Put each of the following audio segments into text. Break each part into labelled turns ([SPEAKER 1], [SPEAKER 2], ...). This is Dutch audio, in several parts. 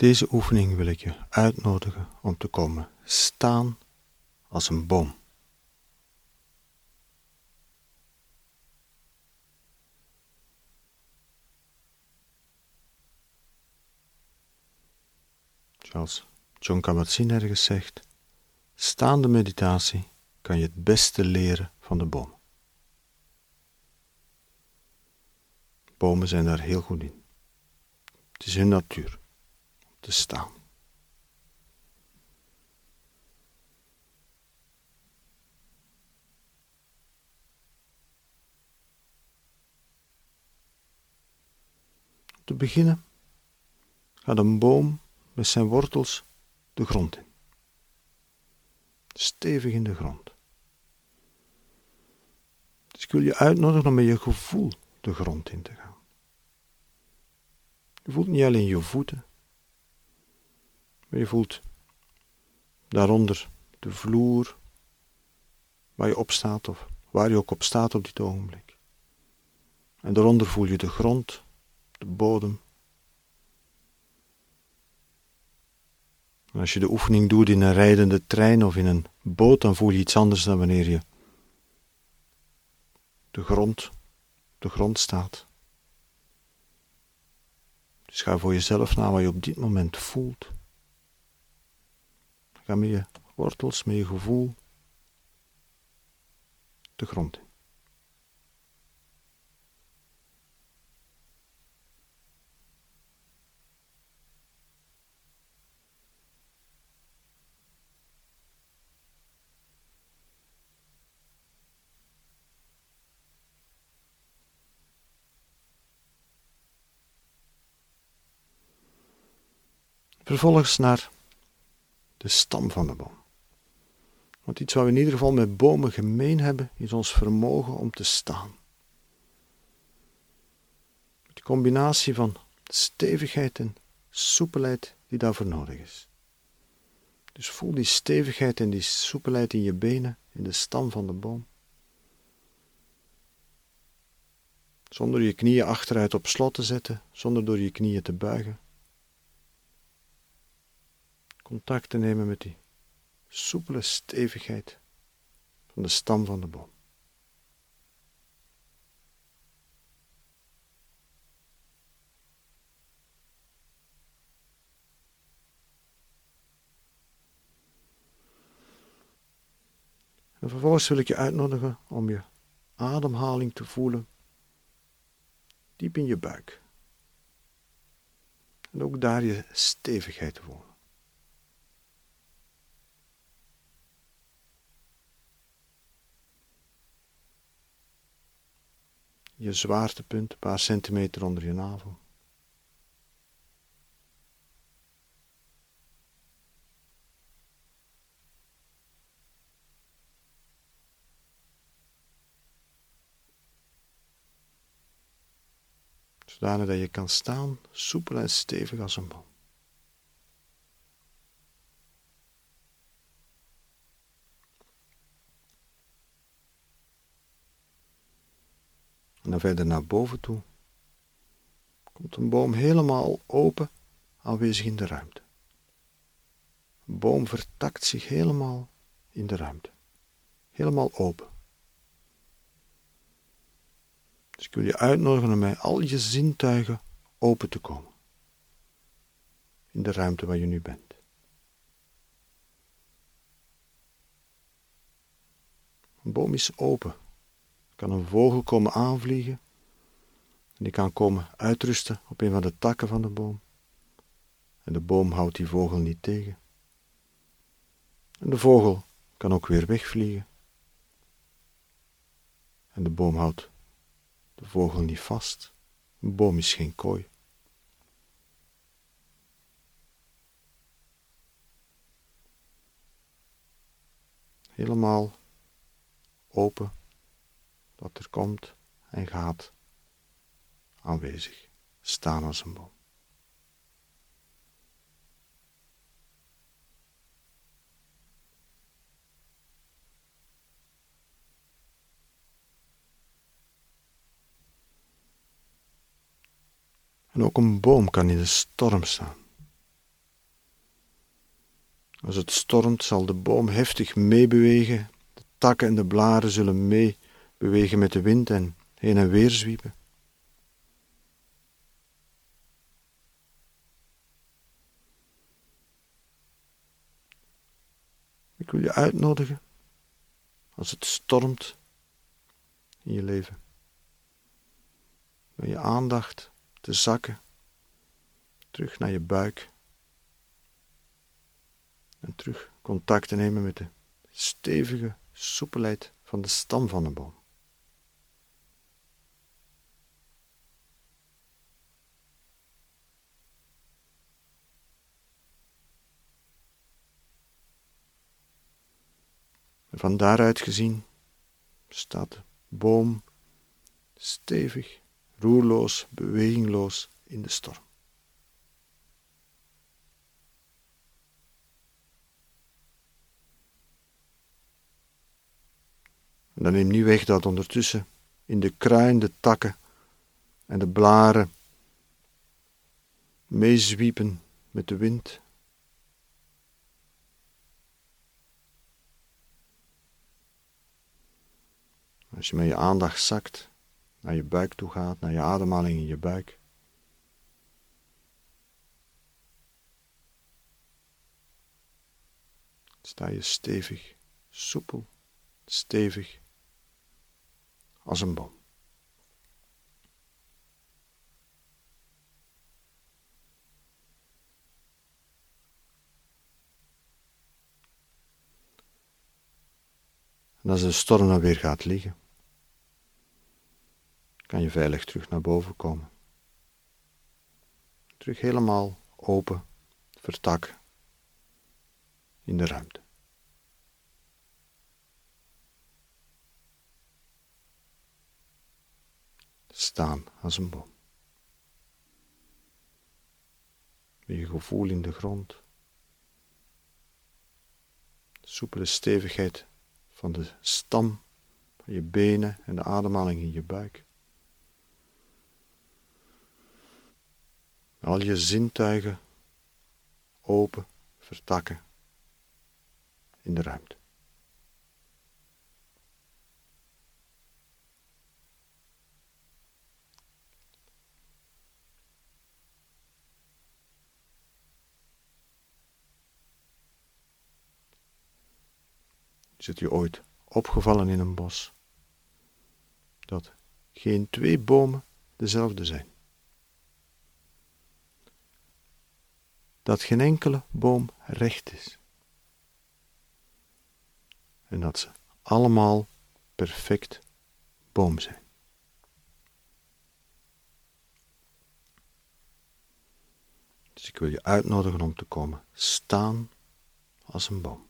[SPEAKER 1] deze oefening wil ik je uitnodigen om te komen staan als een boom. Zoals John Kabat-Zinn ergens zegt, staande meditatie kan je het beste leren van de boom. Bomen zijn daar heel goed in. Het is hun natuur te staan. Om te beginnen gaat een boom met zijn wortels de grond in. Stevig in de grond. Dus ik wil je uitnodigen om met je gevoel de grond in te gaan. Je voelt niet alleen je voeten, maar je voelt daaronder de vloer waar je op staat of waar je ook op staat op dit ogenblik. En daaronder voel je de grond, de bodem. En als je de oefening doet in een rijdende trein of in een boot, dan voel je iets anders dan wanneer je de grond, de grond staat. Dus ga voor jezelf na wat je op dit moment voelt. Ga met je wortels, met je gevoel de grond in. Vervolgens naar de stam van de boom. Want iets wat we in ieder geval met bomen gemeen hebben, is ons vermogen om te staan. De combinatie van stevigheid en soepelheid die daarvoor nodig is. Dus voel die stevigheid en die soepelheid in je benen, in de stam van de boom. Zonder je knieën achteruit op slot te zetten, zonder door je knieën te buigen contact te nemen met die soepele stevigheid van de stam van de boom. En vervolgens wil ik je uitnodigen om je ademhaling te voelen diep in je buik. En ook daar je stevigheid te voelen. Je zwaartepunt, een paar centimeter onder je navel. Zodanig dat je kan staan, soepel en stevig als een boom. Verder naar boven toe komt een boom helemaal open aanwezig in de ruimte. Een boom vertakt zich helemaal in de ruimte. Helemaal open. Dus ik wil je uitnodigen om met al je zintuigen open te komen. In de ruimte waar je nu bent. Een boom is open kan een vogel komen aanvliegen. En die kan komen uitrusten op een van de takken van de boom. En de boom houdt die vogel niet tegen. En de vogel kan ook weer wegvliegen. En de boom houdt de vogel niet vast. Een boom is geen kooi. Helemaal open wat er komt en gaat, aanwezig, staan als een boom. En ook een boom kan in de storm staan. Als het stormt, zal de boom heftig meebewegen. De takken en de blaren zullen meebewegen met de wind en heen en weer zwiepen. Ik wil je uitnodigen als het stormt in je leven. Met je aandacht te zakken terug naar je buik en terug contact te nemen met de stevige soepelheid van de stam van de boom. Van daaruit gezien staat de boom stevig, roerloos, bewegingloos in de storm. En dan neem niet weg dat ondertussen in de kruin takken en de blaren meezwiepen met de wind Als je met je aandacht zakt, naar je buik toe gaat, naar je ademhaling in je buik. Sta je stevig, soepel, stevig als een boom. En als de storm dan weer gaat liggen, kan je veilig terug naar boven komen. Terug helemaal open, vertak in de ruimte. Staan als een boom. Met je gevoel in de grond. Soepele stevigheid van de stam van je benen en de ademhaling in je buik. Al je zintuigen open, vertakken in de ruimte. Is het je ooit opgevallen in een bos dat geen twee bomen dezelfde zijn? Dat geen enkele boom recht is. En dat ze allemaal perfect boom zijn. Dus ik wil je uitnodigen om te komen staan als een boom.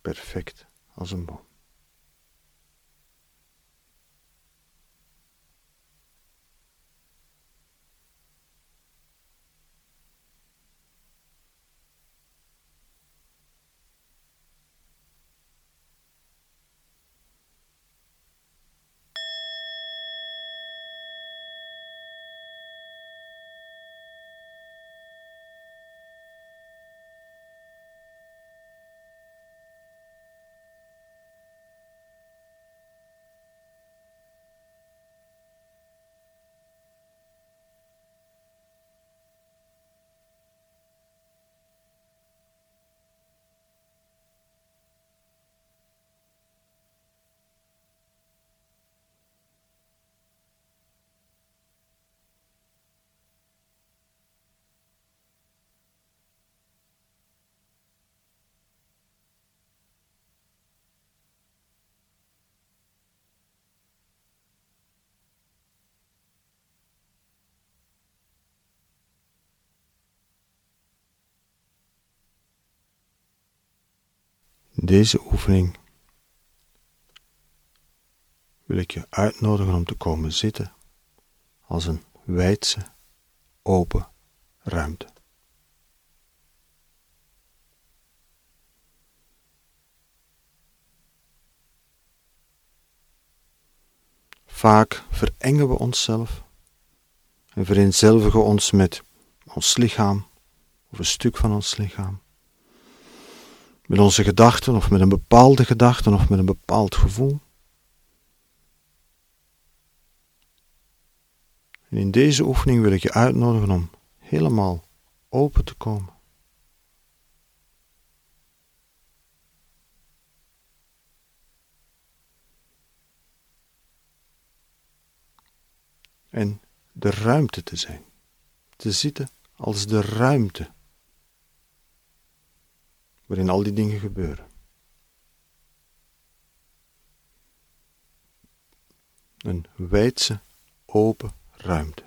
[SPEAKER 1] Perfect als een boom. Deze oefening wil ik je uitnodigen om te komen zitten als een wijdse, open ruimte. Vaak verengen we onszelf en vereenzelvigen ons met ons lichaam of een stuk van ons lichaam. Met onze gedachten of met een bepaalde gedachte of met een bepaald gevoel. En in deze oefening wil ik je uitnodigen om helemaal open te komen. En de ruimte te zijn. Te zitten als de ruimte waarin al die dingen gebeuren. Een wijdse, open ruimte.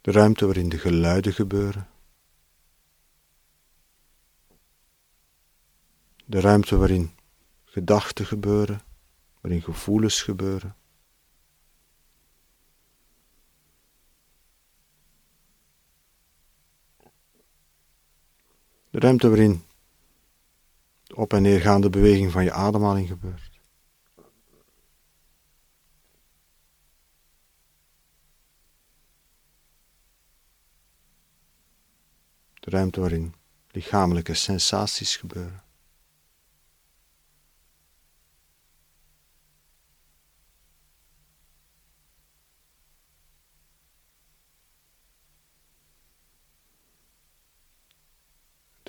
[SPEAKER 1] De ruimte waarin de geluiden gebeuren. De ruimte waarin gedachten gebeuren, waarin gevoelens gebeuren. De ruimte waarin de op- en neergaande beweging van je ademhaling gebeurt. De ruimte waarin lichamelijke sensaties gebeuren.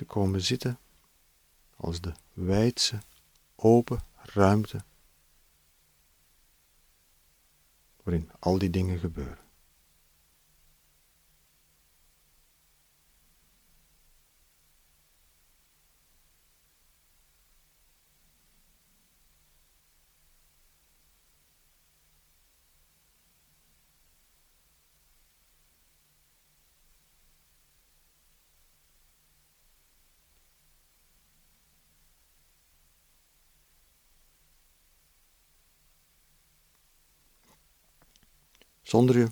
[SPEAKER 1] Komen zitten als de wijdse, open ruimte waarin al die dingen gebeuren. Zonder je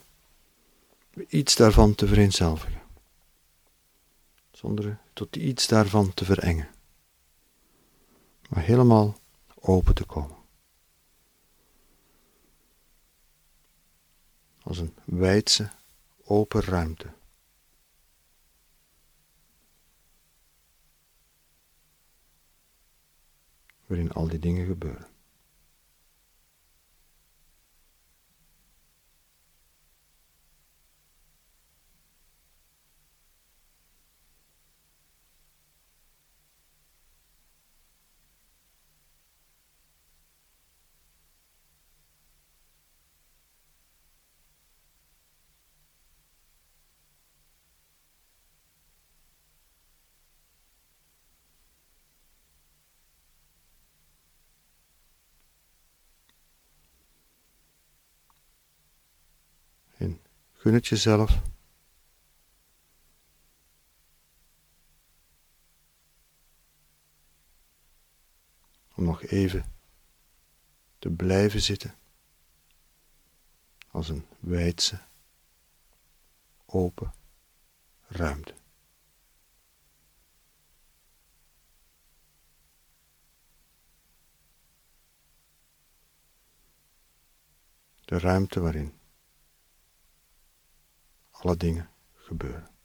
[SPEAKER 1] iets daarvan te vereenzelvigen, zonder je tot iets daarvan te verengen, maar helemaal open te komen. Als een wijdse, open ruimte. Waarin al die dingen gebeuren. Gun het jezelf. Om nog even te blijven zitten als een wijdse, open ruimte. De ruimte waarin alle dingen gebeuren.